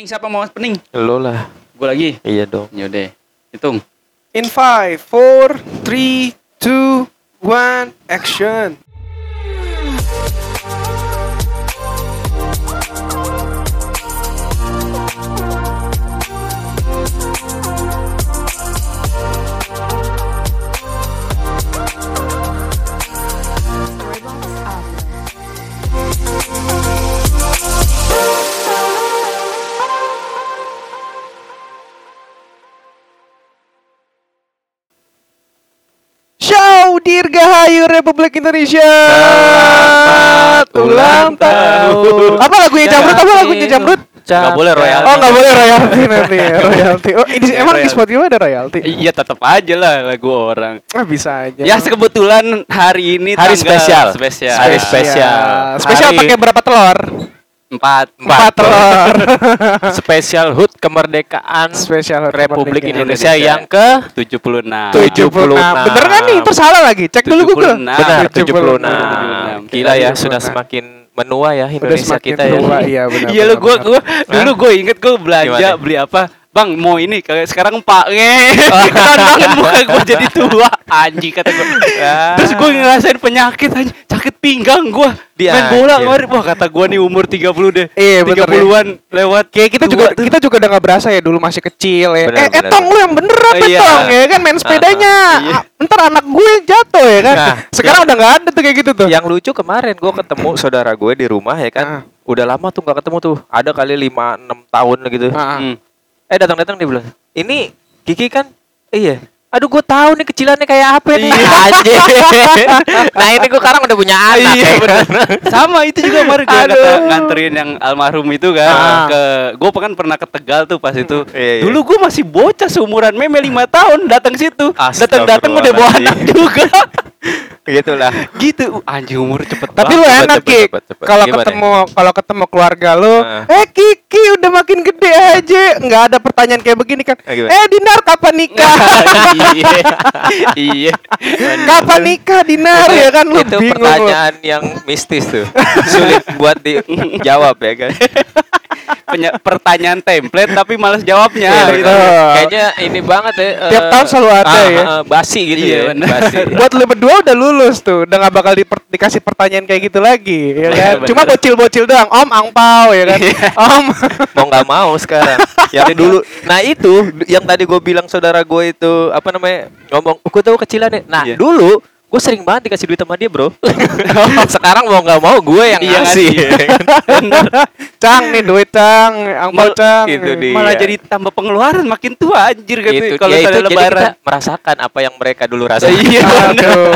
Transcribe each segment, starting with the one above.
Pening siapa mau pening? Lo lah. Gue lagi. Iya dong. Yaudah. Hitung. In 5, 4, 3, 2, 1, action. Republik Indonesia. Selamat ulang tahun. Apa lagunya Jamrut? Apa lagunya Jamrut? Nggak boleh royalti. Oh nggak boleh royalti nanti ya royalti. Oh ini emang di. Spotify ada royalti? Iya tetap aja lah lagu orang. Ah bisa aja. Ya kebetulan hari ini Hari spesial. Spesial. Hari spesial. Spesial pakai berapa telur? Empat. Empat telur. Spesial HUT kemerdekaan Spesial Republik Indonesia. Indonesia yang ke 76. 76. 76. Bener kan nih? Terus salah lagi. Cek dulu Google. 76. benar 76. 76. Gila ya, 76. sudah semakin menua ya Indonesia kita ya. iya benar. Iya gue benar. gue dulu gue inget gue belanja Gimana? beli apa Bang mau ini kayak sekarang pak nge banget muka gue jadi tua Anjing kata gue Ah. Terus gue ngerasain penyakit anjing Sakit pinggang gue Dia Main bola kemarin Wah kata gue nih umur 30 deh Iya, bener ya. 30-an lewat Kayak kita juga tuh. kita juga udah nggak berasa ya dulu masih kecil ya. Benar, eh, benar, etong lu yang bener apa Iya. tong ya kan main sepedanya. Iya. Ah, Ntar anak gue jatuh ya kan. Nah, Sekarang udah nggak ada tuh kayak gitu tuh. Yang lucu kemarin gue ketemu saudara gue di rumah ya kan. Ah. Udah lama tuh gak ketemu tuh. Ada kali 5 6 tahun gitu. Ah, ah. Hmm. Eh datang-datang dia bilang, "Ini Kiki kan?" Iya. Aduh gue tahu nih kecilannya kayak apa nih. Iya. Anjir. nah ini gue sekarang udah punya anak. Iya ya bener Sama itu juga kemarin gue kata nganterin yang almarhum itu kan Ah. ke gue kan pernah ke Tegal tuh pas itu. Iya, iya. Dulu gue masih bocah seumuran meme lima tahun datang situ. Datang-datang udah bawa anak juga. Gitulah. gitu. Anjing umur cepet Tapi lu enak Ki kalau ketemu kalau ketemu keluarga lu, Ah. eh Kiki udah makin gede aja, nggak ada pertanyaan kayak begini kan? Gimana? Eh Dinar kapan nikah? iya. Iya. kapan nikah Dinar ya kan lu itu bingung lu. pertanyaan yang mistis tuh. Sulit buat dijawab ya kan. Penya- pertanyaan template tapi males jawabnya Iya, gitu. betul. Kayaknya ini banget ya. Tiap eh, tahun selalu ada ah, ya. ah, basi gitu Iya, ya. bener. Basi. Buat lu berdua udah lulus tuh, udah gak bakal diper- dikasih pertanyaan kayak gitu lagi, ya kan? Bener, Cuma bener. bocil-bocil doang, Om angpau ya kan? om. mau nggak mau sekarang yang dulu nah itu yang tadi gue bilang saudara gue itu apa namanya ngomong gue tahu kecilannya nah Iya. dulu gue sering banget dikasih duit sama dia bro sekarang mau nggak mau gue yang Iya, ngasih Cang nih duit Cang, angpau Cang. itu dia. Malah jadi tambah pengeluaran makin tua anjir gitu itu kalau ya, itu jadi lebaran. kita merasakan apa yang mereka dulu rasakan Iya.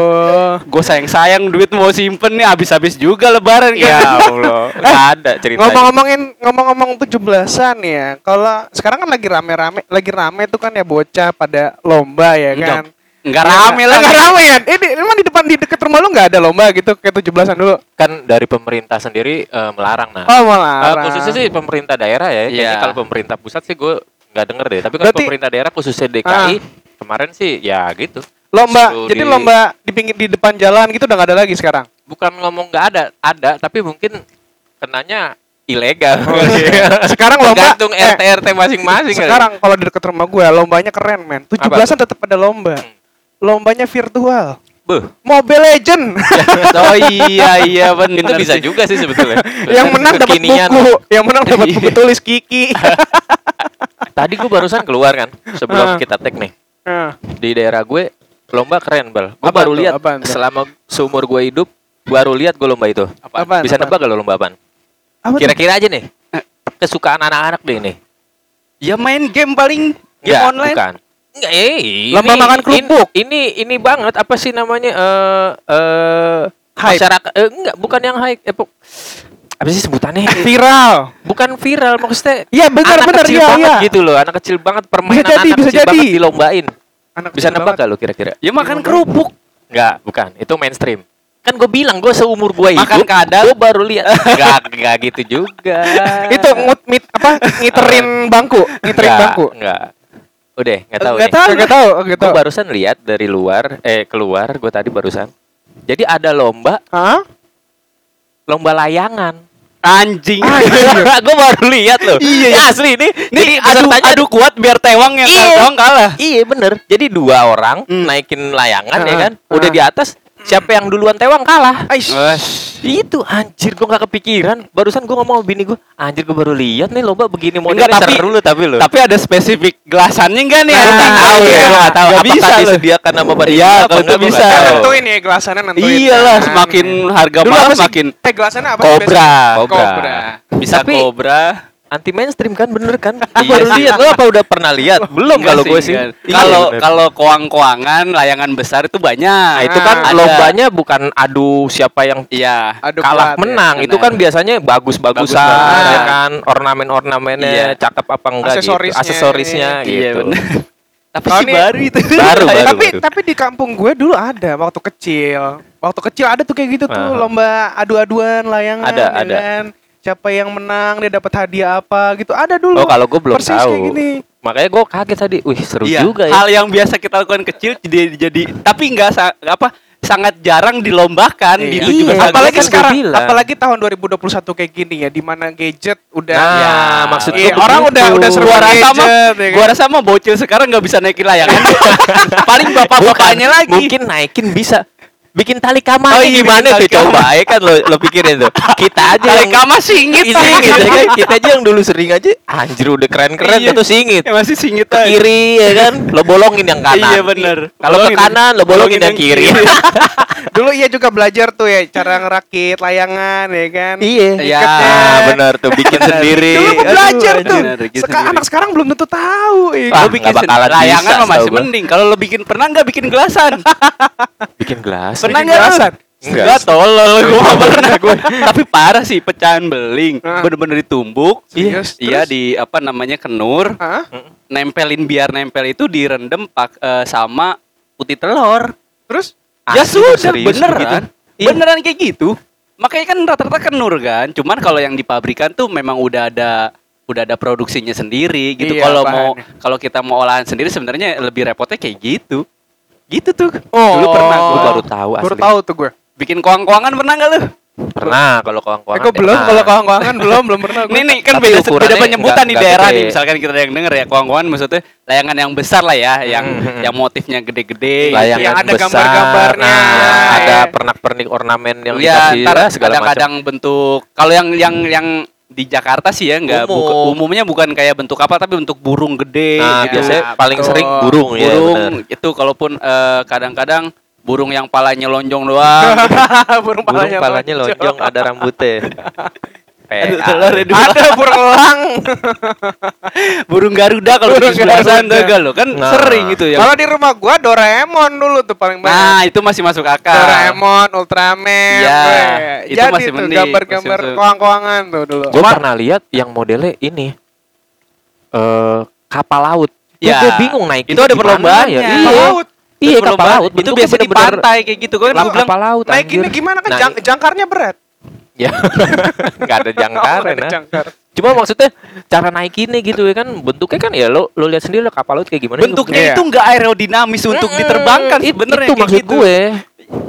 Gue sayang-sayang duit mau simpen nih habis-habis juga lebaran ya kan. Allah nggak ada ceritanya Ngomong-ngomongin ngomong-ngomong 17-an ya. Kalau sekarang kan lagi rame-rame, lagi rame tuh kan ya bocah pada lomba ya Enggak. kan. Enggak Ya, rame lah. Enggak rame ya. Ini emang di depan di dekat rumah lu enggak ada lomba gitu kayak 17-an dulu. kan dari pemerintah sendiri eh, melarang nah Oh, Eh, malah. khususnya sih pemerintah daerah ya. Kayaknya Iya. kalau pemerintah pusat sih gue nggak denger deh. Tapi kalau Berarti- pemerintah daerah khususnya DKI kemarin sih ya gitu. lomba. Suruh Jadi di- lomba di pinggir di depan jalan gitu udah enggak ada lagi sekarang. Bukan ngomong nggak ada, ada. Tapi mungkin kenanya ilegal. Sekarang lomba Tergantung eh, RT RT masing-masing. kali. Sekarang kalau di dekat rumah gue lombanya keren men. 17-an tetap ada lomba. Hmm. Lombanya virtual. Beuh, Mobile Legend. Oh iya iya benar. itu bisa juga sih sebetulnya. yang menang dapat buku, yang menang dapat Iya. buku tulis Kiki. Tadi gue barusan keluar kan sebelum kita tag nih Nah, di daerah gue lomba keren bal. Gue baru lihat selama seumur gue hidup baru lihat gue lomba itu. Apaan? Bisa Apaan? nebak gak lo lomba apaan? apa? Kira-kira aja nih. Kesukaan anak-anak deh nih. Ya main game paling game Enggak, online. bukan. Enggak, eh, ini, Lomba makan kerupuk. Ini, ini ini banget apa sih namanya eh eh Hype. masyarakat eh, enggak bukan yang high eh, pok- apa sih sebutannya? viral. bukan viral maksudnya. Iya benar anak benar kecil iya banget iya. gitu loh, anak kecil banget permainan jadi, anak bisa kecil banget jadi. dilombain. Anak Bisa nebak banget. gak lo kira-kira? Ya makan kerupuk. Enggak, bukan. Itu mainstream. Kan gue bilang gue seumur gue Makan hidup, kadal. gue baru lihat. Enggak, enggak gitu juga. Itu ngut mit apa ngiterin bangku, ngiterin Enggak, bangku. Enggak. Udah, enggak tahu. Enggak nih. tahu, enggak tahu, Gue tahu. barusan lihat dari luar, eh keluar, gue tadi barusan. Jadi ada lomba, Hah? lomba layangan. Anjing. gue baru lihat loh. Iya, iya. asli ini. Nih jadi adu adu kuat biar tewang yang Iya. tewang kalah. Iya bener. Jadi dua orang Hmm. naikin layangan ya Ah, kan. Udah ah. di atas. Siapa yang duluan tewang kalah. Aish. Itu anjir gue gak kepikiran. Barusan gue ngomong sama bini gue, anjir gue baru lihat nih lomba begini Enggak, modelnya tapi- seru lu tapi lu. Tapi ada spesifik gelasannya enggak nih? Nah, Ada tahu ya, gua nggak tahu. Apakah bisa disediakan sama panitia Iya, kalau enggak, itu bisa. Nentuin ya gelasannya nentuin. Iyalah, kan. semakin harga Dulu mahal semakin Teh gelasannya apa kobra. Kobra. Bisa kobra. Anti mainstream kan bener kan? Gue Iya baru sih. lihat. Lo apa udah pernah lihat? Belum Enggak kalau gue sih. Iya, Kalau kalau koang-koangan layangan besar itu banyak. Nah, itu kan Ada. lombanya bukan adu siapa yang Iya. Adu kalah kuat ya. menang. Itu kan biasanya bagus-bagusan Bagus-bagusan. ya kan, ornamen-ornamennya Iya. cakep apa enggak gitu. Aksesorisnya. Aksesorisnya Iya gitu. benar. Tapi sih baru itu. Baru, baru. tapi tapi di kampung gue dulu ada waktu kecil. Waktu kecil ada tuh kayak gitu tuh Aha. lomba adu-aduan layangan Ada, ya ada. kan. Siapa yang menang dia dapat hadiah apa gitu. Ada dulu. Oh, kalau gue belum Persis tahu. kayak gini. Makanya gue kaget tadi. Wih, seru Iya, juga ya. Hal yang biasa kita lakukan kecil jadi jadi tapi enggak sa- apa sangat jarang dilombakan di Iya. 17 Iya, Agustus. apalagi kan sekarang bilang. apalagi tahun 2021 kayak gini ya di mana gadget udah Nah, Ya, maksud iya, orang begitu. udah udah seru gua rasa mah ya kan? gua rasa mah bocil sekarang nggak bisa naikin layangan. Paling bapak-bapaknya Bukan, lagi. Mungkin naikin bisa. Bikin tali kamar Oh, iya, gimana bikin tuh coba ya kan lo lo pikirin tuh. Kita aja Tali yang kama singit. Iya, singit ya kan. Kita aja yang dulu sering aja anjir udah keren-keren Iya. satu singit. Ya, masih singit Ke kiri ya kan, lo bolongin yang kanan. Iya, bener. Kalau ke kanan lo bolongin, yang kiri. dulu iya juga belajar tuh ya cara ngerakit layangan ya kan iya. Iya. Ah, benar tuh bikin sendiri. dulu belajar aduh, tuh bener, Seka- sendiri. anak sekarang belum tentu tahu ya. Ah, Lo bikin nggak bakalan sen- layangan masih mending. Kalau lo bikin pernah nggak bikin gelasan? Bikin gelas. Pernah nggak? gelasan? Enggak. Enggak tolol gua nggak pernah gue. Tapi parah sih pecahan beling. Bener-bener ditumbuk. Serius? Iya Terus? di apa namanya kenur. Hah? Nempelin biar nempel itu direndam pak eh, sama putih telur. terus ya Asli, sudah serius beneran. begitu? Iya. Beneran kayak gitu. Makanya kan rata-rata kenur kan. Cuman kalau yang di pabrikan tuh memang udah ada udah ada produksinya sendiri gitu. Iya, Kalau mau kalau kita mau olahan sendiri sebenarnya lebih repotnya kayak gitu. Gitu tuh. oh Dulu pernah Gue baru tahu baru asli. tahu tuh gue bikin koang-koangan pernah nggak lu? Pernah kalau kawan-kawan. eh, belum kalau kawan-kawan belum belum pernah gue Nih nih kan Tapi beda beda penyebutan di daerah gede. nih. Misalkan kita yang denger ya koang-koangan maksudnya layangan yang besar lah ya, yang Hmm. yang motifnya gede-gede. layangan Yang ada gambar-gambarnya. nah, ada Iya. pernak-pernik ornamen yang ya, dikasih segala macam. kadang-kadang bentuk kalau yang yang yang di Jakarta sih ya nggak Umum. buka- umumnya bukan kayak bentuk apa tapi bentuk burung gede Nah, gitu. biasanya Nah, paling betul. sering burung, ya burung itu kalaupun eh, kadang-kadang burung yang palanya lonjong doang. burung Burung palanya, palanya lonjong, ada rambutnya. Aduh, telur ada burung elang burung Garuda kalau Burung di gak lo kan Nah. sering itu ya. kalau di rumah gua Doraemon dulu tuh paling banyak Nah, itu masih masuk akal. Doraemon, Ultraman, Iya, itu jadi masih mending, gambar-gambar koang-koangan tuh dulu. Gue pernah lihat yang modelnya ini eh kapal laut. Ya. Gue bingung naik Itu ada perlombaannya. Iya, Kapal laut. iya kapal Perlombaan. laut. Itu biasa di pantai kayak gitu kan. Gua bilang kapal laut. Naik anjir. ini gimana kan Nah, jang- jangkarnya berat. Ya, nggak ada jangkar Oh, ada nah. jangkar. Cuma maksudnya cara naikinnya gitu ya kan bentuknya kan ya lo lo lihat sendiri lah kapal laut kayak gimana. bentuknya Iya. itu nggak aerodinamis untuk Mm-mm. diterbangkan It- sebenarnya Itu maksud gitu. gue.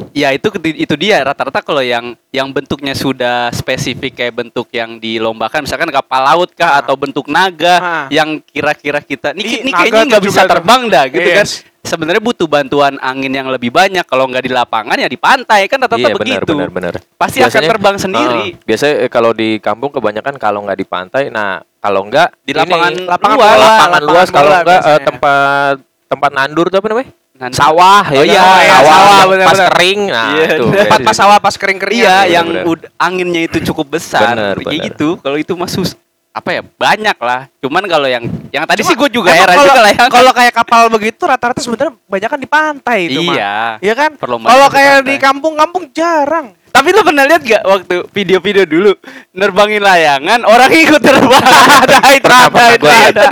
Ya itu itu dia rata-rata kalau yang yang bentuknya sudah spesifik kayak bentuk yang dilombakan misalkan kapal laut kah atau bentuk naga Ah. yang kira-kira kita ini, ini kayaknya nggak bisa terbang dah gitu kan. Sebenarnya butuh bantuan angin yang lebih banyak kalau nggak di lapangan ya di pantai kan rata-rata Iya benar begitu. benar benar. Pasti akan terbang sendiri. Ah, biasanya eh, kalau di kampung kebanyakan kalau nggak di pantai, nah kalau enggak Di lapangan- lapangan luas, bola, lapangan lapangan luas kalau enggak eh, biasanya. tempat tempat nandur tuh apa namanya? Sawah ya. Oh kan? iya, sawah, iya, sawah, yang benar, pas benar. kering. Nah, Iya, itu. benar. Tempat pas sawah pas kering-kering. Iya, bener, yang bener. anginnya itu cukup besar, Bener, kayak bener. gitu. Kalau itu mah sus apa ya banyak lah. Cuman kalau yang yang tadi sih gue juga heran kalau- juga lah ya. Kalau kayak kapal begitu rata-rata sebenarnya banyak kan di pantai itu mah. Iya. Iya kan? Kalau di kayak di kampung-kampung jarang. Tapi lu pernah lihat gak waktu video-video dulu nerbangin layangan orang ikut terbang ada itu ada itu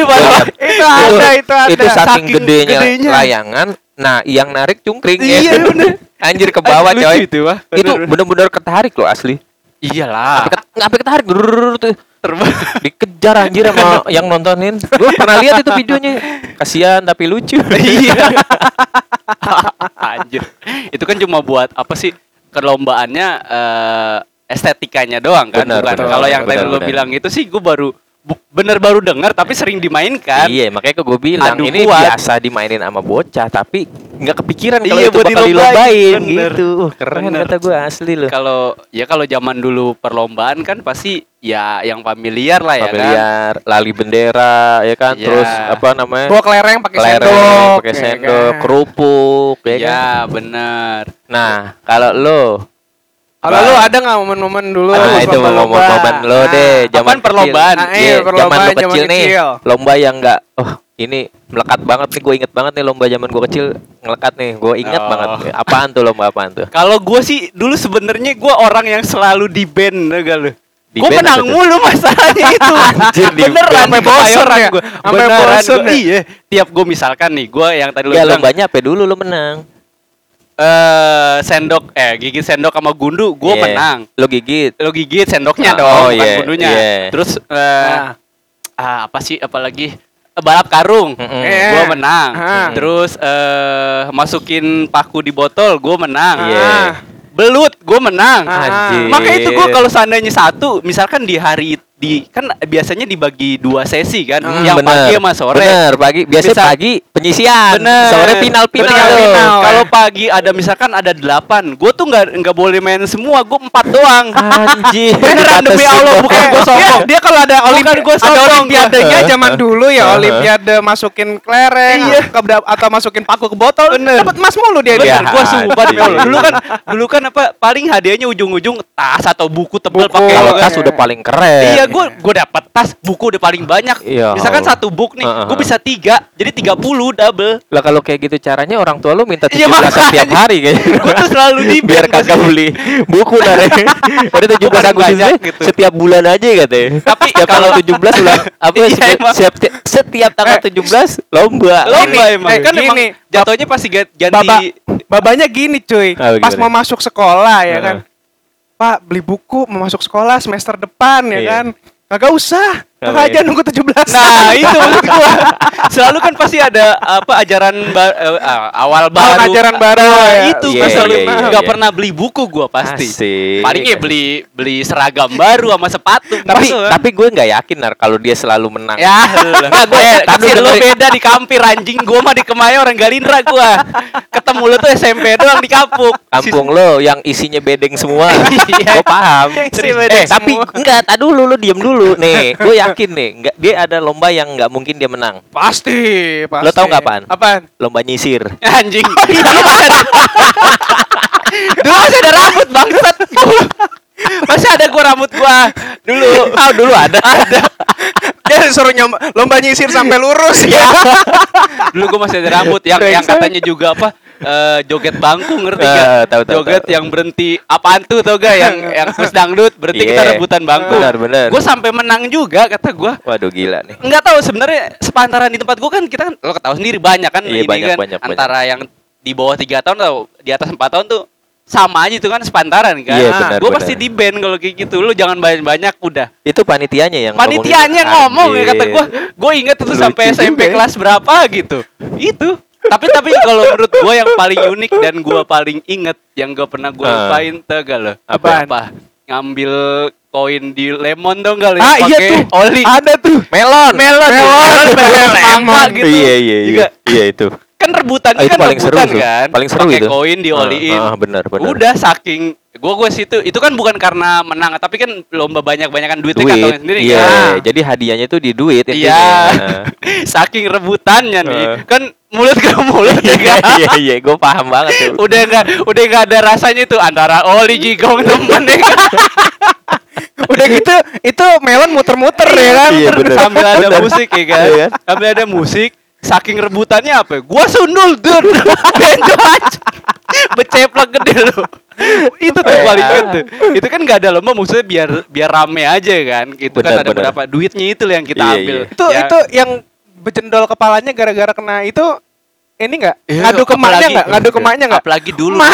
ada. Itu ada, itu ada. Itu saking, Saking gedenya, gedenya. layangan. Nah, yang narik cungkring. Iya, bener. Anjir ke bawah, coy. itu, bener-bener ketarik loh asli. Iyalah Sampai ketarik tuh. dikejar anjir sama yang nontonin. Gue pernah lihat itu videonya. Kasihan tapi lucu. iya anjir itu kan cuma buat apa sih kelombaannya eh, estetikanya doang kan kalau yang tadi benar. bilang itu sih gue baru bener baru dengar tapi sering dimainkan Iya, makanya gue bilang Adu ini kuat. biasa dimainin sama bocah, tapi nggak kepikiran kalau Iya, itu bakal dilombain, dilombain bener. gitu. Uh, Keren Bener. kata gue asli loh. kalau ya kalau zaman dulu perlombaan kan pasti ya yang familiar lah ya kan Familiar, lali bendera, ya kan. Iya. Terus apa namanya? Bawa kelereng pakai sendok. pakai ya sendok, kan? kerupuk, ya, kan. ya bener Nah, kalau lo Kalau lu ada nggak momen-momen dulu? Ah, itu momen-momen lo Ah, deh, zaman apaan perlombaan? Ah, iya, Iya, zaman perlombaan lo zaman kecil nih, lomba yang enggak oh ini melekat banget nih, gue inget banget nih lomba zaman gue kecil ngelekat nih, gue inget Oh. banget. Apaan tuh lomba apaan tuh? Kalau gue sih dulu sebenarnya gue orang yang selalu di band enggak lu. Gue menang mulu masalahnya itu. Anjir, Beneran. Sampai Kemayoran ya? Sampai ya? Iya. Tiap gue misalkan nih, gue yang tadi lu Ya lombanya apa dulu lo menang? Eh sendok eh gigit sendok sama gundu, gue Iya. menang. Lo gigit. Lo gigit sendoknya Ah, dong, oh, bukan iya, gundunya. iya. Terus eh Nah. ah, apa sih apalagi Eh, balap karung. Mm-mm. Eh. Gue menang. Ah. Terus eh masukin paku di botol, gue menang. Iya. Belut, gue menang. Ah. Anjir. Maka itu gue kalau seandainya satu, misalkan di hari di kan biasanya dibagi dua sesi kan, Hmm, yang bener. pagi sama sore. Bener, pagi. Biasanya Misal- pagi penyisian. Bener. Sore final final. Bener. tuh. Final. Kalau pagi ada misalkan ada delapan, gue tuh nggak nggak boleh main semua, gue empat doang. Anjir. Beneran demi Allah, bukan gue Dia, sombong. dia kalau ada olimpiade, ada sombong, olimpiadenya gua. zaman dulu ya, Heeh. olimpiade masukin kelereng Iya. ke- atau masukin paku ke botol, Bener. dapat emas mulu dia. Bener, Iya. dia. gue sumpah demi Allah. Dulu kan, dulu kan apa? Paling hadiahnya ujung-ujung tas atau buku Buku. pakai tas udah paling keren. Iya, gue gue dapat tas, buku udah paling banyak. Iya. Misalkan satu book nih, Heeh. gue bisa tiga, jadi 30 double. Lah kalau kayak gitu caranya orang tua lu minta Iya, 17 makanya. tiap hari kayaknya. Gue tuh selalu di biar kagak beli buku nare. Udah 17 Bukan Agustus gitu. setiap bulan aja katanya. Tapi setiap kalau- tanggal 17 ulang apa Iya, setiap, setiap, setiap tanggal 17 lomba. Lomba Gini, emang. eh, kan emang gini. jatuhnya pasti ga- ganti Baba, babanya gini cuy, Ah, pas mau masuk sekolah ya kan, Pak beli buku mau masuk sekolah semester depan ya Iya. kan, kagak usah, aja ya. nunggu 17 Nah itu maksud gua Selalu kan pasti ada apa ajaran ba- ah, awal baru ajaran baru, Nah, ya. Itu iya, selalu iya, nggak iya. pernah beli buku gua pasti Asik. Paling ya beli beli seragam baru sama sepatu tapi kan? tapi gue nggak yakin nar kalau dia selalu menang. Ya, Nggak, gue- eh, tadi kecil lu beda di kampir anjing gua mah di Kemayoran orang Galindra gua. Ketemu lu tuh SMP doang di Kapuk. Kampung lo yang isinya bedeng semua. Iya. gue paham. Eh, tapi enggak, tak dulu lu diem dulu nih. Gue yakin nih, enggak dia ada lomba yang nggak mungkin dia menang. Pasti, pasti. Lo tau nggak apaan? Apaan? Lomba nyisir. Anjing. Dulu masih ada, dulu masih ada rambut bangsat. Masih ada gua rambut gua dulu. Ah, dulu ada. Ada. Dia disuruh nyom lomba nyisir sampai lurus ya. Dulu gua masih ada rambut yang yang katanya juga apa? Eh, joget bangku ngerti Eh, gak? tahu, tahu, joget tahu. yang berhenti apaan tuh tau gak yang yang terus dangdut berhenti kita Iya. rebutan bangku. Benar, benar. Gue sampai menang juga kata gua. Waduh gila nih. Nggak tahu sebenarnya sepantaran di tempat gua kan kita kan lo tahu sendiri banyak kan Iya, ini banyak, kan banyak, banyak. antara yang di bawah tiga tahun atau di atas empat tahun tuh sama aja itu kan sepantaran kan. Iya, Nah, benar, benar. pasti di band kalau kayak gitu. Lu jangan banyak-banyak udah. Itu panitianya yang Panitianya ngomong ya kata gua. Gue inget itu Lucu sampai SMP ya. kelas berapa gitu. Itu. Tapi tapi kalau menurut gua yang paling unik dan gua paling inget yang gak pernah gua Ah. lupain tega lo. Apaan? Apa? Ngambil koin di lemon dong kali Ah, iya tuh. oli. Ada tuh. melon. Melon, Melon, melon, lemon. mangga gitu. Iya iya iya. Juga Iya itu. Kan rebutan Ah, itu kan paling seru rebutan tuh. kan. Paling seru Pakai itu. koin dioliin. Ah, ah, benar, benar. Udah saking gua gua situ itu kan bukan karena menang tapi kan lomba banyak-banyakan duitnya Duit. kantongnya sendiri Iya, kan. jadi hadiahnya tuh di duit intinya. Iya. Nah. Saking rebutannya nih. Heeh. Kan mulut ke mulut ya Iya kan. iya iya, gue paham banget tuh. udah nggak udah nggak ada rasanya tuh antara oli jigong temen ya kan. Udah gitu, itu melon muter-muter ya kan. Iya, bener. sambil ada musik ya kan. Iya kan? Sambil ada musik saking rebutannya apa? ya? Gua sundul dun. Benjo aja. Beceplok gede lu. itu tuh Iya. paling kan tuh. Itu kan nggak ada lomba maksudnya biar biar rame aja kan. Gitu kan ada bener. berapa duitnya itu yang kita Iya, ambil. iya. Itu Ya. itu yang bejendol kepalanya gara-gara kena itu ini enggak? Iya, ngadu ke maknya enggak? Ngadu ke maknya enggak? Apalagi dulu. Ma.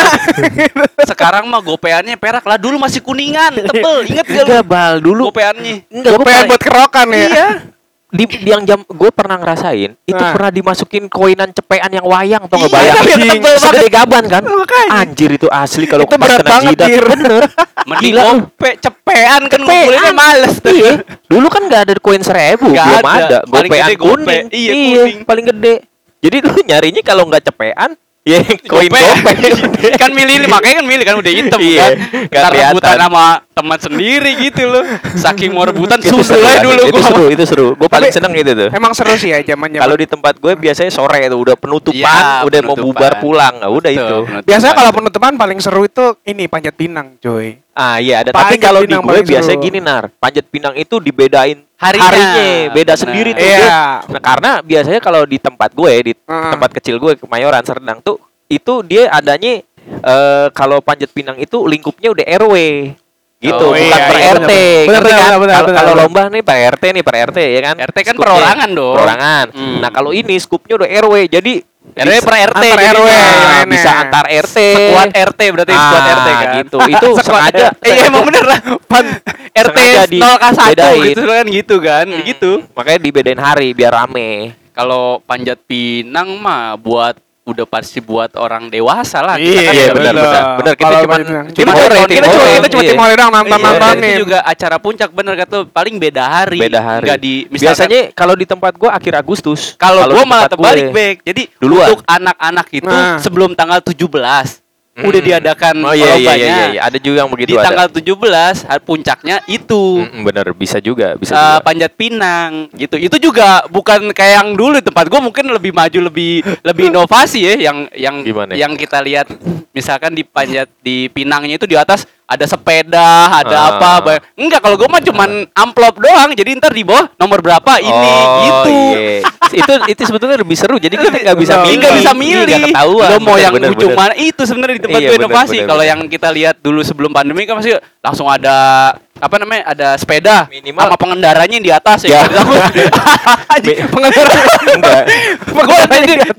Sekarang mah gopeannya perak lah. Dulu masih kuningan, tebel. Ingat gak lu? Enggak bal dulu. Gopeannya. Enggak, Gopean buat kerokan ya. Iya. Di, di yang jam gue pernah ngerasain itu Nah. pernah dimasukin koinan cepean yang wayang atau nggak Iya, bayang tapi yang tebel segede gaban kan Makanya. anjir itu asli kalau Itu berat kena banget, jidat Dir. bener Mending gope cepean kan ngumpulinnya males tuh. iya dulu kan nggak ada koin seribu Nggak belum ada. ada gopean gope. kuning Iya, kuning. paling gede jadi lu nyarinya kalau nggak cepean ya koin Gope. kan milih makanya kan milih kan udah hitam Iya, kan. kelihatan. rebutan sama teman sendiri gitu loh. Saking mau rebutan susah aja dulu itu gua. seru itu seru gue paling seneng itu tuh Emang seru sih ya zaman kalau di tempat gue biasanya sore itu udah penutupan Iya, udah mau bubar pulang nah, udah itu penutupan. Biasanya kalau penutupan paling seru itu ini panjat pinang, coy. Ah iya ada. Panjat Tapi kalau di gue biasanya seru. gini nar, panjat pinang itu dibedain Harinya. beda Benar. sendiri tuh. Iya. Dia- Nah karena biasanya kalau di tempat gue di Heeh. tempat kecil gue Kemayoran Serdang tuh itu dia adanya eh kalau panjat pinang itu lingkupnya udah RW gitu, Oh, bukan iya, per iya, RT. benar, kan. Kalau lomba nih per RT nih per RT ya kan. RT kan perorangan dong. Perorangan. Hmm. Nah kalau ini skupnya udah RW jadi RW per RT Antar. RW, Nah, mainnya. bisa antar RT. Sekuat RT berarti sekuat Ah, RT kan. gitu. Itu sengaja Iya emang bener lah. Pan RT Sengaja di- 0 k 1 bedain. gitu kan gitu kan. Gitu. makanya dibedain hari biar rame. Kalau panjat pinang mah buat udah pasti buat orang dewasa lah. Iya, kan iya, benar, benar. Benar, kita cuma tim kita cuma kita cuma Iya. tim nonton Iya, nonton dan nih. juga acara puncak bener kata paling beda hari. Beda hari. Nggak di misalkan Biasanya kalau di tempat gua akhir Agustus. kalau gua malah terbalik gue- back. Jadi Duluan. untuk anak-anak itu Nah. sebelum tanggal 17 Hmm. udah diadakan Oh iya iya, iya iya iya. ada juga yang begitu di ada. tanggal 17 hari puncaknya itu Mm, bener bisa juga bisa eh, juga. panjat pinang gitu. Itu juga bukan kayak yang dulu tempat gua mungkin lebih maju lebih lebih inovasi ya yang yang Gimana? yang kita lihat misalkan di panjat di pinangnya itu di atas ada sepeda, ada Ah. apa. ba- Enggak kalau gua mah cuman amplop doang. Jadi ntar di bawah nomor berapa ini Oh, gitu. iya. itu itu sebetulnya lebih seru. Jadi kita nggak bisa Lebih- milih. Nggak bisa Iya, milih. ketahuan. Lo mau Bener, yang bener, lucu bener. mana? Itu sebenarnya di tempat Iya, gue inovasi. Kalau yang kita lihat dulu sebelum pandemi kan masih langsung ada apa namanya? Ada sepeda Minimal- sama pengendaranya yang di atas Ya. ya. Pengendara Enggak.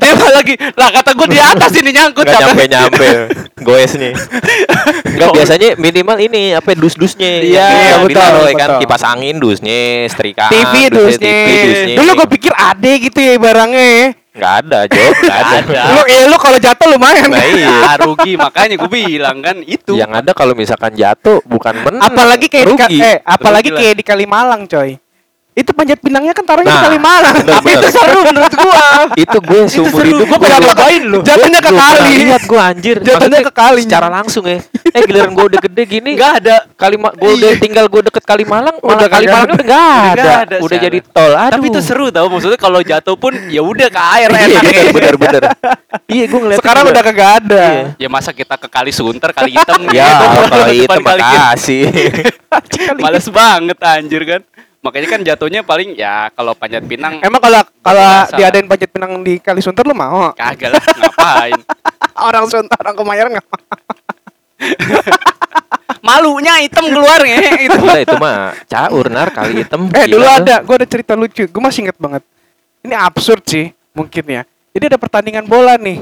Dia mah lagi lah kata gue di atas ini nyangkut Enggak capek. nyampe nyampe goesnya. Enggak biasanya minimal ini apa dus-dusnya. Iya, Yang iya, betul, ditaruh ya kan betul. kipas angin dusnya, setrika. TV dusnya. Dulu gue pikir ade gitu ya barangnya. Enggak ada, Jo. Enggak ada. ada. Lu ya lu kalau jatuh lumayan. Nah, iya. Rugi makanya gue bilang kan itu. Yang ada kalau misalkan jatuh bukan menang. apalagi kayak di, Ka- rugi. eh apalagi Rugi lah. kayak di Kalimalang, coy. Itu panjat pinangnya kan taruhnya di Nah, Kalimalang. bener, Tapi bener. itu seru menurut gua. itu gue seumur hidup Gua pernah belum- cobain loh. Jatuhnya ke kali. Lihat gue anjir. Jatuhnya ke kali. Secara langsung ya. Eh giliran gue udah gede gini. Enggak ada. Kalima, gue udah tinggal gue deket Kalimalang, Udah malah Kalimalangnya udah Udah ada, ada udah jadi tol. Aduh. Tapi itu seru tau maksudnya kalau jatuh pun ya udah ke air Iya enak. bener bener bener. Iya gue ngeliat. Sekarang udah kagak ada. Ya masa kita ke kali Sunter kali hitam Ya gitu. kalau itu Depan kali hitam. makasih. Males banget anjir kan. Makanya kan jatuhnya paling ya kalau panjat pinang Emang kalau kalau diadain panjat pinang di Kali Sunter lu mau? kagak lah ngapain. orang Sunter, orang Kemayoran nggak. Malunya hitam keluarnya itu. Udah itu mah caur nar kali hitam. Eh dulu tuh. ada, gue ada cerita lucu. Gue masih inget banget. Ini absurd sih, mungkin ya. Jadi ada pertandingan bola nih.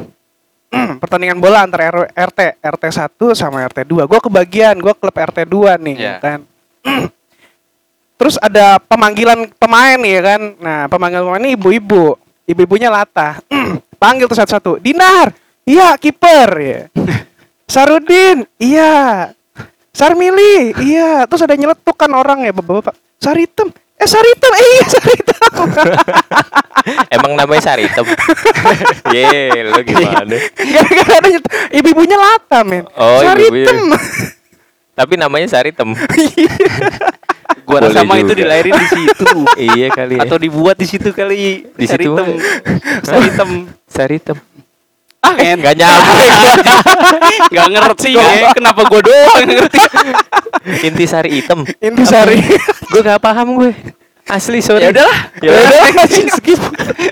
pertandingan bola antara RT, RT 1 sama RT 2. Gue kebagian, gue klub RT 2 nih, Iya. ya kan. Terus ada pemanggilan pemain ya kan. Nah, pemanggilan pemain ini ibu-ibu. Ibu-ibunya latah. Panggil tuh satu-satu. Dinar, iya kiper ya. Sarudin, iya. Sarmili, iya. Terus ada nyeletuk kan orang ya, bapak-bapak. Saritem, eh Saritem, eh iya Saritem. Emang namanya sari hitam. Ye, lu gimana? Gara-gara ada. Ibu-ibunya lata, men. Oh, Saritem. Tapi namanya sari hitam. Gua rasa mah itu dilahirin di situ. iya kali ya. Atau dibuat di situ kali. Di situ hitam. mah. Sari hitam. sari hitam. Ah, kan Gak nyampe. Gak ngerti ya. Kenapa gua doang yang ngerti? Inti sari hitam. Intisari. Gue gak paham gue. Asli sorry. Ya udahlah. Ya udah. skip.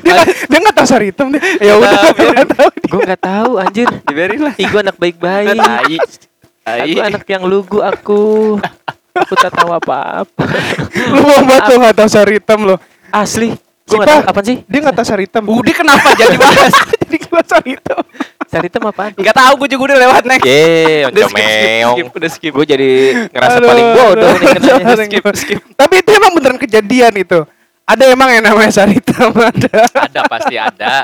Dia nggak dia tahu Saritem nih. Ya udah, biarin. nggak tahu. Gue gak tahu anjir. Dibiarin lah. Ih, gue anak baik-baik. Aku anak yang lugu aku. Aku tak tahu apa-apa. Lu mau banget tuh nggak tahu Saritem lo. Asli. Gue Siapa? tahu apa sih? Dia nggak tahu Saritem. Udah kenapa jadi bahas? Jadi gua Saritem. Sari hitam apaan? Enggak tahu gua juga udah lewat next. Ye, Udah skip, skip, udah skip. Gue jadi ngerasa Aduh, paling bodoh nih kenanya. Skip, skip. Tapi itu emang beneran kejadian itu. Ada emang yang namanya Saritam ada. Ada pasti ada.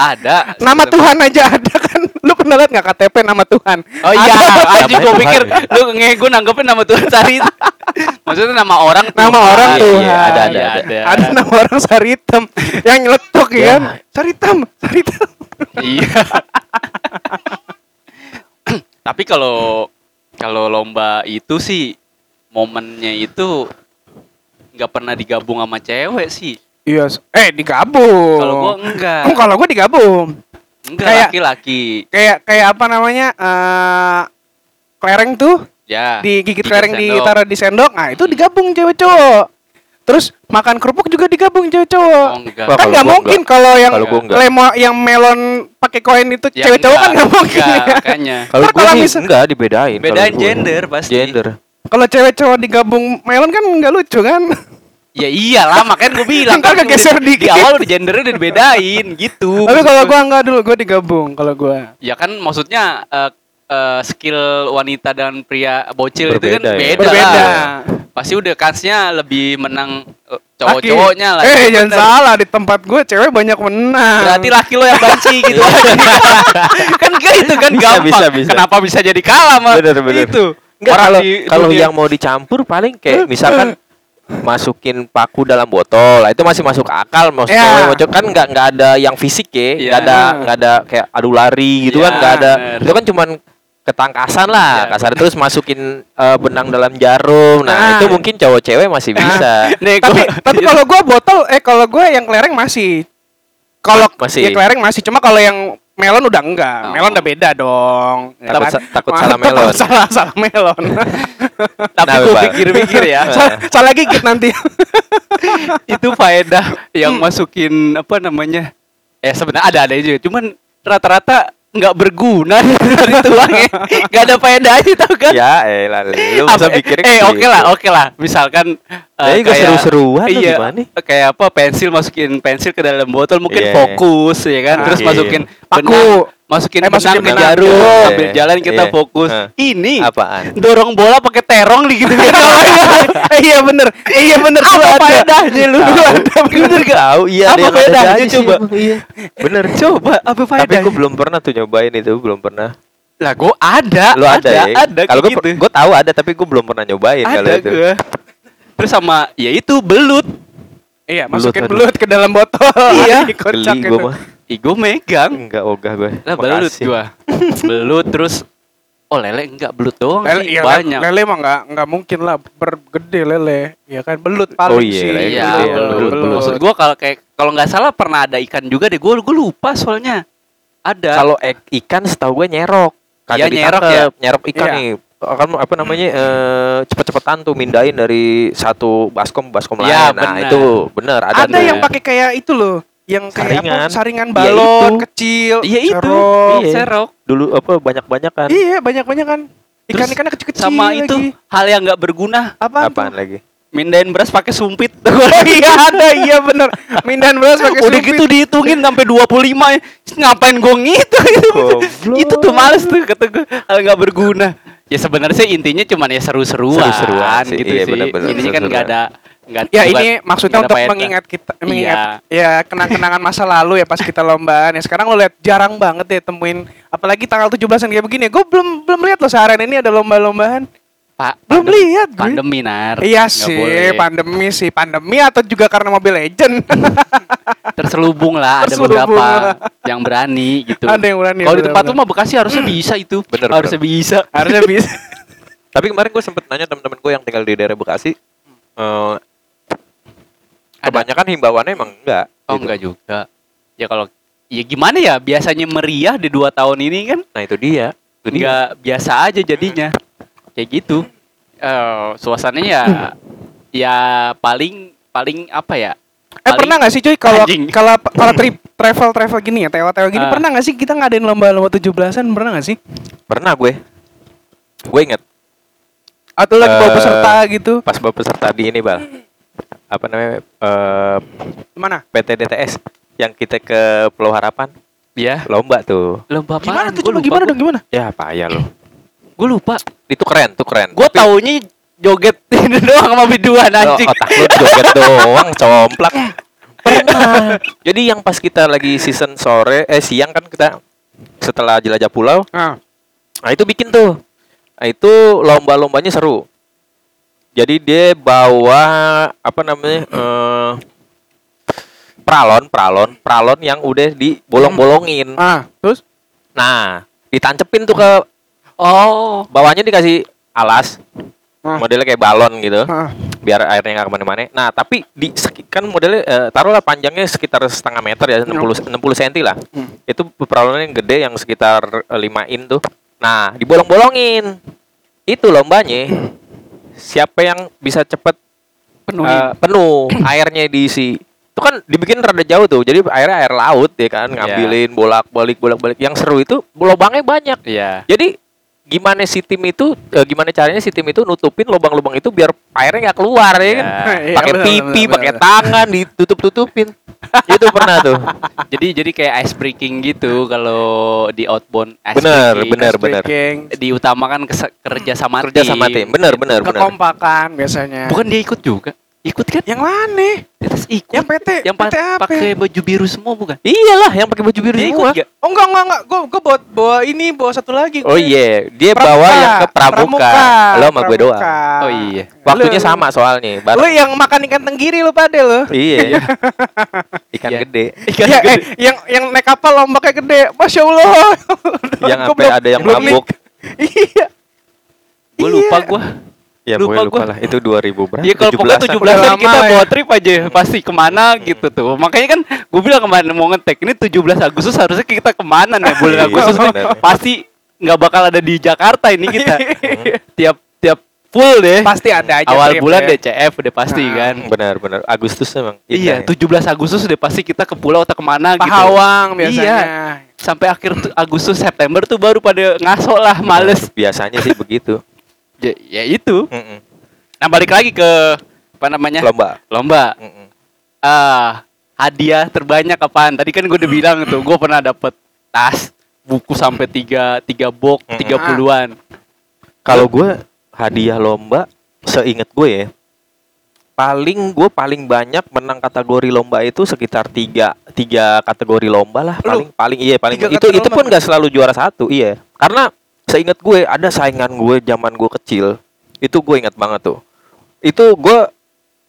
Ada. Nama Tuhan aja ada kan. Lu pernah lihat nggak KTP nama Tuhan? Oh iya, anjing gue pikir lu ngego nanggepin nama Tuhan Sari. Maksudnya nama orang Nama orang Iya, Tuhan. iya, ada, Ada, ada, ada. Ada nama orang Saritem yang nyeletuk ya Ya. kan? Saritem, Saritem. Iya. Tapi kalau kalau lomba itu sih momennya itu nggak pernah digabung sama cewek sih. Iya, s- eh digabung. Kalau gua enggak. Oh, kalau gua digabung. Enggak kayak- laki-laki. Kayak kayak apa namanya? eh kelereng tuh Ya. digigit kelereng sendok. ditaruh di sendok. Nah, itu digabung cewek cowok. Terus makan kerupuk juga digabung cewek cowok. Oh, enggak. Kan nggak mungkin kalau yang lemo yang melon pakai koin itu Ya, cewek cowok kan enggak, nggak mungkin. enggak, ya. makanya. Kalau gue kalau misal- enggak dibedain. Bedain gender pasti. Gender. Kalau cewek cowok digabung melon kan nggak lucu kan? Ya iyalah, makanya gue bilang kan kegeser di, dikit. di awal udah gendernya udah dibedain gitu. Tapi kalau gua enggak dulu, gua digabung kalau gua. ya kan maksudnya eh, eh, skill wanita dan pria bocil itu kan Berbeda ya. beda, Berbeda. lah. Pasti udah kansnya lebih menang eh, cowok-cowoknya lah. Eh, Itu jangan bener. salah di tempat gua cewek banyak menang. Berarti laki lo yang banci gitu. kan kayak itu kan Bisa, gampang. bisa, bisa. Kenapa bisa jadi kalah mah? Bener, bener. Itu. Enggak kalau kalau yang mau dicampur paling kayak misalkan masukin paku dalam botol lah itu masih masuk akal Ya. mau cowok kan nggak nggak ada yang fisik ya nggak ada nggak ada kayak adu lari gitu Ya, kan nggak ada bener. itu kan cuman ketangkasan lah Ya. kasar terus masukin eh, benang dalam jarum nah, Nah. itu mungkin cowok cewek masih bisa Nih, tapi gua- tapi kalau gua botol eh kalau gua yang kelereng masih kalau Masih. ya kelereng masih cuma kalau yang melon udah enggak Oh. melon udah beda dong ya Takut kan? sa- takut salah takut melon. salah salah melon tapi Nah, gue pikir-pikir ya. salah, salah gigit nanti itu faedah yang masukin apa namanya eh sebenarnya ada ada aja cuman rata-rata nggak berguna dari tuangnya nggak ada faedahnya tau kan ya eh lah lu bisa mikirnya eh oke lah oke lah misalkan Ya, juga seru-seruan iya gimana nih? kayak apa pensil masukin pensil ke dalam botol mungkin Iya. fokus ya kan Ah, terus iya. masukin Paku. benang masukin Eh, masukin ke jarum sambil jalan kita Iya. fokus. Hah. ini apaan? dorong bola pakai terong di gitu Eh, iya bener. Iya bener apa ada. faedahnya lu? Ada bener gak? Tahu iya Apa ada ada sih, coba? iya. Bener. Coba apa tapi faedahnya? gue belum pernah tuh nyobain itu belum pernah. Lah gue ada lu ada, ya ada kalau gue gitu. gue tahu ada tapi gue belum pernah nyobain kalau ada itu. gue terus sama ya itu belut. Iya Belut, masukin aduh. belut ke dalam botol. Iya. Gitu. gue mah Ih, gue megang. Enggak ogah gue lah belut gue belut terus oh lele enggak belut doang Lele, sih iya, banyak. Lele mah nggak nggak mungkin lah bergede lele ya kan? Belut paling Oh iya, sih. lele iya gede, belut, belut, belut. maksud gue kalau kayak kalau nggak salah pernah ada ikan juga deh. Gue gue lupa soalnya. Ada. Kalau ek- ikan setahu gue nyerok. Iya, nyerok ya. nyerok ikan Iya. nih. Akan apa namanya eh, cepet-cepetan tuh mindahin dari satu baskom baskom Iya, lain nah benar. itu bener ada, ada tuh. yang pakai kayak itu loh yang kayak Saringan. apa? Saringan. Iya, balon itu. kecil iya itu. serok. Iya. serok. Dulu apa banyak-banyak kan iya banyak banyak kan Terus ikan ikannya kecil kecil sama itu hal yang nggak berguna. Apaan, apaan tuh? lagi? Mindahin beras pakai sumpit. Oh iya ada. Iya bener. Mindahan beras pakai udah sumpit. gitu dihitungin sampai 25 ngapain gue ngitung itu? Tuh males tuh kata gue hal nggak berguna. Ya sebenarnya sih intinya cuman ya seru-seruan Seru-seruan sih, gitu iya, sih. bener-bener. Intinya kan nggak ada nggak Ya bukan- ini maksudnya ada untuk mengingat kita mengingat Iya. ya kenang-kenangan masa lalu ya pas kita lombaan ya sekarang lo lihat jarang banget ya temuin apalagi tanggal 17-an kayak begini. Gue belum belum lihat loh seharian ini ada lomba-lombaan Pak, belum pandem- lihat gue pandemi nar. Iya Nggak sih, boleh. pandemi sih, pandemi atau juga karena Mobile Legend. terselubung lah ada Terselubung beberapa lah. yang berani gitu. Ada yang berani, kalau di tempat lu mah Bekasi harusnya bisa itu. Bener, harusnya bisa. Harusnya bisa. tapi kemarin gue sempet nanya teman-teman gue yang tinggal di daerah Bekasi eh, kebanyakan himbauannya emang enggak oh gitu. enggak juga. Ya kalau ya gimana ya biasanya meriah di dua tahun ini kan? Nah itu dia. Itu dia. Biasa aja jadinya. Kayak gitu. Eh suasananya ya ya paling paling apa ya? Eh Paling- pernah nggak sih cuy kalau kalau kalau trip travel travel gini ya, tewa-tewa gini Ah. pernah nggak sih kita ngadain lomba-lomba 17-an pernah nggak sih? pernah gue. Gue inget Atau lagi bawa Eh, peserta gitu? pas bawa peserta di ini bal apa namanya eh, Mana? PT DTS yang kita ke Pulau Harapan ya lomba tuh lomba Gimana apaan? tuh? Gua lupa, gimana gua. dong gimana? ya payah loh Gue lupa. itu keren tuh keren Gue Tapi- taunya joget ini doang sama biduan Oh, anjing. otak lu joget doang, complak. Pernah. Jadi yang pas kita lagi season sore, eh siang kan kita setelah jelajah pulau, Ah. nah itu bikin tuh. Nah itu lomba-lombanya seru. Jadi dia bawa apa namanya? eh pralon, pralon, pralon yang udah dibolong-bolongin. Ah, terus Nah, ditancepin tuh ke Oh. bawahnya dikasih alas, Ah. modelnya kayak balon gitu. ah. biar airnya nggak ke mana-mana. Nah, tapi di kan modelnya eh, taruhlah panjangnya sekitar setengah meter ya, 60 60 cm lah. Hmm. Itu peralonnya yang gede yang sekitar 5 in tuh. Nah, dibolong-bolongin. Itu lombanya. Siapa yang bisa cepet eh, penuh airnya diisi. Itu kan dibikin rada jauh tuh. Jadi airnya air laut ya kan, ngambilin bolak-balik bolak-balik. Yang seru itu lubangnya banyak. Iya. Jadi gimana si tim itu eh, gimana caranya si tim itu nutupin lubang-lubang itu biar airnya nggak keluar ya kan? Iya, pakai benar, pipi, pakai tangan ditutup-tutupin. itu pernah tuh. Jadi jadi kayak ice breaking gitu kalau di outbound ice Bener, breaking. bener, bener. Speaking, Diutamakan kerja sama Kerja sama tim. Bener, bener, bener. kekompakan biasanya. Bukan dia ikut juga. Ikut kan? yang mana? Terus ikut. Yang PT, yang pa- PT apa? pakai baju biru semua bukan? Iyalah yang pakai baju biru Dia ikut semua. gak? Oh enggak enggak enggak, gue gue bawa, bawa ini bawa satu lagi. Oh gue. iya, dia Pramuka, bawa yang ke Pramuka. Lo sama gue doang. Pramuka. Oh iya. Waktunya Lu- sama soalnya. Lu Bareng. yang makan ikan tenggiri lu pada lu. Iya. Ikan Iya. gede. Ikan Iya, gede. eh, yang yang naik kapal lombaknya gede. Masya Allah. Yang sampai belum- ada yang belum mabuk. Iya. Gue lupa Iya. gue. Ya Lupa pokoknya lupa gua. lah. Itu 2000 berapa? Iya kalau pokoknya 17-an. 17 Udah an kita bawa ya. trip aja pasti ke mana gitu tuh. Makanya kan gue bilang kemarin mau ngetek ini 17 Agustus harusnya kita ke mana nih bulan Iya, Agustus nih. bener. pasti nggak bakal ada di Jakarta ini kita. tiap tiap full deh. Pasti ada aja Awal trip bulan ya. DCF udah pasti Nah. kan. Benar, benar. Agustus emang. Iya, ya. 17 Agustus udah pasti kita ke pulau atau ke mana gitu. Pahawang biasanya. Iya. Sampai akhir Agustus September tuh baru pada ngaso lah, males. Biasanya sih begitu. Ya, ya itu. Mm-mm. Nah balik lagi ke apa namanya? Lomba. Lomba. Mm-mm. Ah, hadiah terbanyak apaan? Tadi kan gue udah bilang tuh, gue pernah dapet tas, buku sampai tiga tiga box, tiga puluhan. Kalau gue hadiah lomba, seinget gue ya, paling gue paling banyak menang kategori lomba itu sekitar tiga tiga kategori lomba lah Lu? paling paling iya paling itu itu pun lomba? gak selalu juara satu iya karena seinget gue ada saingan gue zaman gue kecil itu gue ingat banget tuh. Itu gue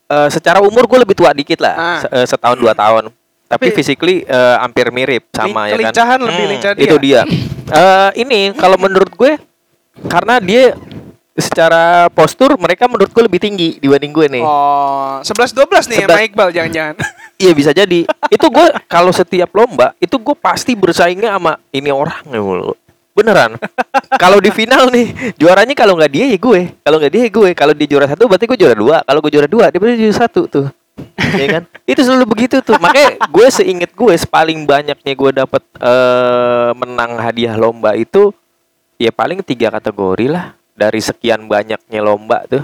eh, secara umur gue lebih tua dikit lah Ah. se- eh, setahun dua tahun. Tapi Tapi- physically eh, hampir mirip sama ya kan? lebih lincah dia. itu dia. Eh, ini kalau menurut gue karena dia secara postur mereka menurut gue lebih tinggi dibanding gue nih. Oh, 11 12 nih Sebelas- sama Iqbal jangan-jangan. iya bisa jadi. Itu gue kalau setiap lomba itu gue pasti bersaingnya sama ini orang ya mulu beneran. Kalau di final nih juaranya kalau nggak dia ya gue. Kalau nggak dia ya gue. Kalau dia juara satu berarti gue juara dua. Kalau gue juara dua dia berarti juara satu tuh. Ya kan? Itu selalu begitu tuh. Makanya gue seinget gue paling banyaknya gue dapat eh, menang hadiah lomba itu ya paling tiga kategori lah. Dari sekian banyaknya lomba tuh.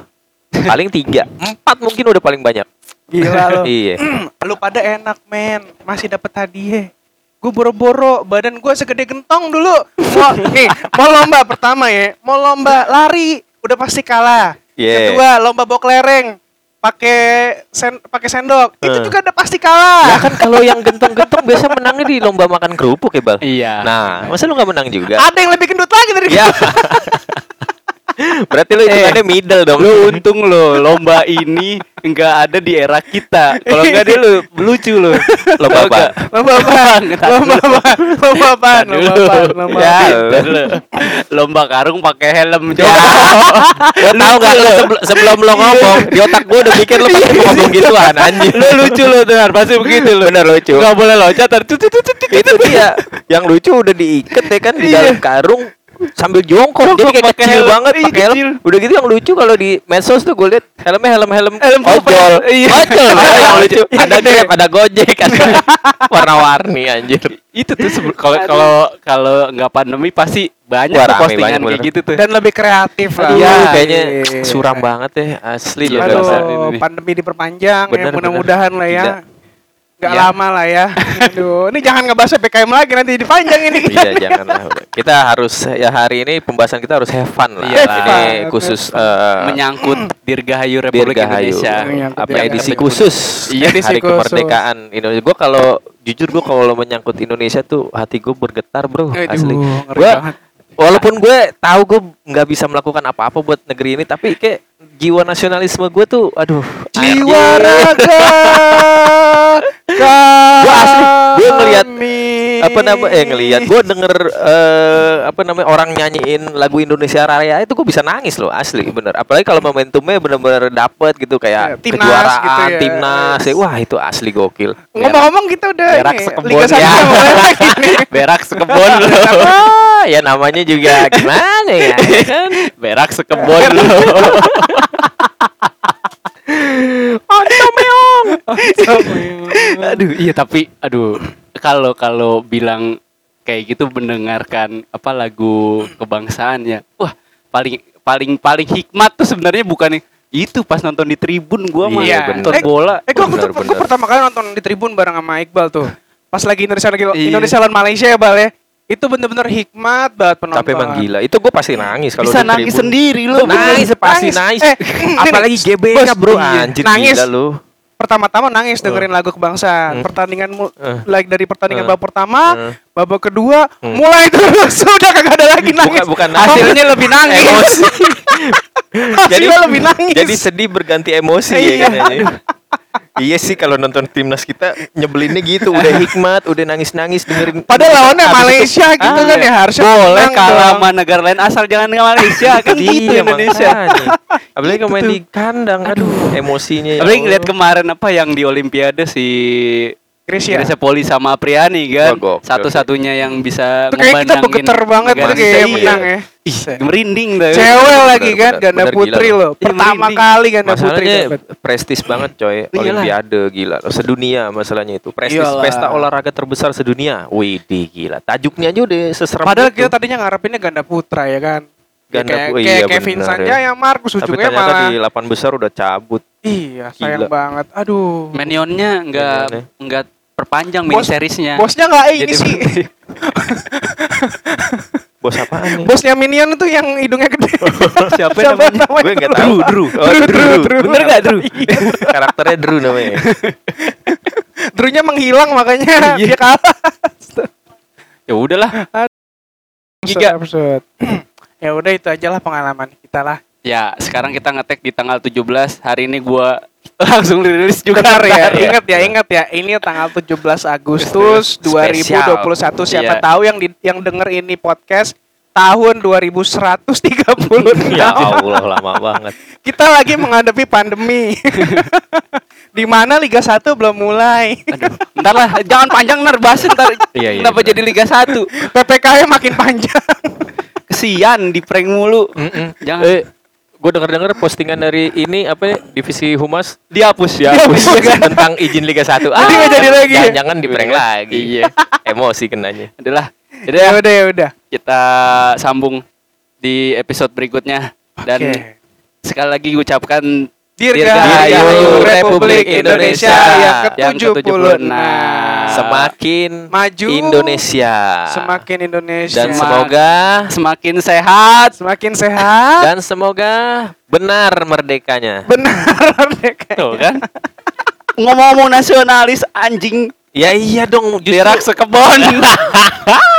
Paling tiga. Empat mungkin udah paling banyak. Gila lo. iya. Lu pada enak, men. Masih dapat hadiah. Gue boro-boro, badan gue segede gentong dulu. Mau, nih, mau lomba pertama ya. Mau lomba lari, udah pasti kalah. Yeah. Kedua, lomba bawa kelereng. Pakai sen, pakai sendok. Itu Eh. juga udah pasti kalah. Ya kan kalau yang gentong-gentong biasa menangnya di lomba makan kerupuk ya, Bang? Iya. Nah, masa lu nggak menang juga? Ada yang lebih gendut lagi dari Ya. Berarti lu hitungannya middle dong. Lu untung lo lomba ini enggak ada di era kita. Kalau enggak dia lu lucu lo. Lomba apa? Lomba apa? Lomba apa? Lomba apa? Lomba apa? Lomba Ya, lu. lomba karung pakai helm Ya. coba. Lu tahu nggak lu sebel- sebelum lo ngomong di otak gua udah pikir lu pasti ngomong gituan anjing. lu lucu lo dengar pasti begitu lo. Bener lucu. Enggak boleh loncat Itu dia. Yang lucu udah diikat ya kan di Iya. dalam karung sambil jongkok jadi kayak kecil helm. banget Iya, pakai helm. Udah gitu yang lucu kalau di medsos tuh gue liat helmnya helm helm Helm ojol. Iya. Ojol. yang lucu. Yang Ada. Grab, ada Gojek, ada warna-warni anjir. Itu tuh kalau kalau kalau enggak pandemi pasti banyak Wah, tuh postingan banyak, kayak bener. gitu tuh. Dan lebih kreatif lah. Iya. kayaknya Iya. suram banget ya asli loh Iya, nggak pandemi diperpanjang ya mudah-mudahan lah ya. Nggak Ya. lama lah ya. Aduh, ini jangan ngebahas PKM lagi nanti dipanjang ini. Iya janganlah. Kita harus ya hari ini pembahasan kita harus have fun lah. Iya lah. Ini fun, khusus eh, Menyangkut Dirgahayu Republik Dirgahayu. Indonesia. Menyangkut apa Dirgahayu. edisi khusus Iya, edisi hari khusus. kemerdekaan Indonesia. Gue kalau jujur gue kalau menyangkut Indonesia tuh hati gue bergetar bro Aduh, asli. Gue walaupun gue tahu gue nggak bisa melakukan apa-apa buat negeri ini, tapi kayak jiwa nasionalisme gue tuh, aduh. Jiwa raga Gua asli, gua ngeliat apa nama eh ngelihat gue denger eh, apa namanya orang nyanyiin lagu Indonesia Raya itu gue bisa nangis loh asli bener apalagi kalau momentumnya bener-bener dapet gitu Ya, kayak timnas kejuaraan gitu ya. timnas ya. wah itu asli gokil Ngomong-ngomong kita udah Berak ini, sekebon Liga ya. Berak sekebon lo. ah, ya namanya juga gimana ya kan Berak sekebon lo. Antum meong aduh, iya tapi aduh kalau kalau bilang kayak gitu mendengarkan apa lagu kebangsaannya. Wah, paling paling paling hikmat tuh sebenarnya bukan itu pas nonton di tribun gua mah Iya, nonton Eh, bola. Eh, gua, Bener, gua, pertama kali nonton di tribun bareng sama Iqbal tuh. Pas lagi Indonesia lagi Iya. Indonesia lawan Malaysia ya, Bal ya. Itu bener-bener hikmat banget penonton. tapi emang gila itu gue pasti nangis kalau Bisa nangis tribun. sendiri Lu lo. nangis pasti Nangis. nangis Eh, apalagi GBK bro anjir Nangis. gila lu Pertama-tama nangis dengerin lagu kebangsaan. Hmm. Pertandingan Eh. like dari pertandingan Eh. babak pertama, Eh. babak kedua, Hmm. mulai terus sudah kagak ada lagi nangis. bukan bukan nangis. Hasilnya lebih nangis. emosi Hasilnya lebih nangis. jadi sedih berganti emosi ya kan ya. Iya sih kalau nonton timnas kita nyebelinnya gitu udah hikmat udah nangis nangis dengerin Padahal lawannya Malaysia gitu Ah, kan ya harusnya Boleh kalah sama negara lain asal jangan dengan Malaysia kan gitu Iya, Indonesia. Apalagi kalau main Gitu di kandang, aduh, emosinya. ya Apalagi ngeliat kemarin apa yang di Olimpiade si Grecia. Grecia Poli sama Apriani kan satu-satunya yang bisa Itu kayak kita bergetar banget tuh kayak kita. menang Iya. ya. Ih, merinding dah. Cewek lagi kan ganda putri loh. Iya, Pertama merinding. kali ganda putri Masalahnya dapat. prestis banget coy Iyalah. Olimpiade gila loh sedunia masalahnya itu prestis Iyalah. pesta olahraga terbesar sedunia wih gila tajuknya aja udah seserem Padahal itu. kita tadinya ngarepinnya ganda putra ya kan. Ya, Ganda pu- kayak iya, Kevin Sanjaya ya. yang Markus tapi ujungnya ternyata malah di 8 besar udah cabut iya sayang Gila. banget. Aduh. Menionnya enggak enggak perpanjang mini seriesnya. Bosnya nggak ini Jadi sih. bos apaan nih Bosnya Minion itu yang hidungnya gede. Siapa namanya? gue nggak tahu Drew, Drew. oh, Drew, Drew, Drew, Drew. Bener nggak, Drew? karakternya Drew namanya Drunya menghilang makanya Iya. dia kalah. Ya udahlah. Giga. Ya udah itu aja lah pengalaman kita lah. Ya, sekarang kita ngetek di tanggal 17. Hari ini gua langsung rilis juga Benar ya, ntar ingat ya, ingat ya. Ini tanggal 17 Agustus 2021. Siapa Iya. tahu yang di, yang denger ini podcast tahun 2130. ya Allah lama banget Kita lagi menghadapi pandemi. di mana Liga 1 belum mulai. Aduh, ntar lah, jangan panjang ntar bahas ntar. Iya, iya, Kenapa benar. jadi Liga 1? PPKM makin panjang. Kesian di prank mulu. Jangan eh gue denger dengar postingan dari ini apa ya, divisi humas dihapus dihapus Dihapus. tentang izin Liga 1 Jadi nggak jadi lagi ya? jangan di prank lagi Iya. emosi kenanya Adalah. Jadi ya ya, udah ya udah. kita sambung di episode berikutnya dan Oke. sekali lagi ucapkan Dirgahayu Republik Indonesia yang yang ke-76. semakin Maju. Indonesia Semakin Indonesia. dan semoga semakin sehat. semakin sehat. dan semoga benar merdekanya Benar Merdeka. Tuh kan? Ngomong-ngomong nasionalis anjing ya iya dong berak sekebon.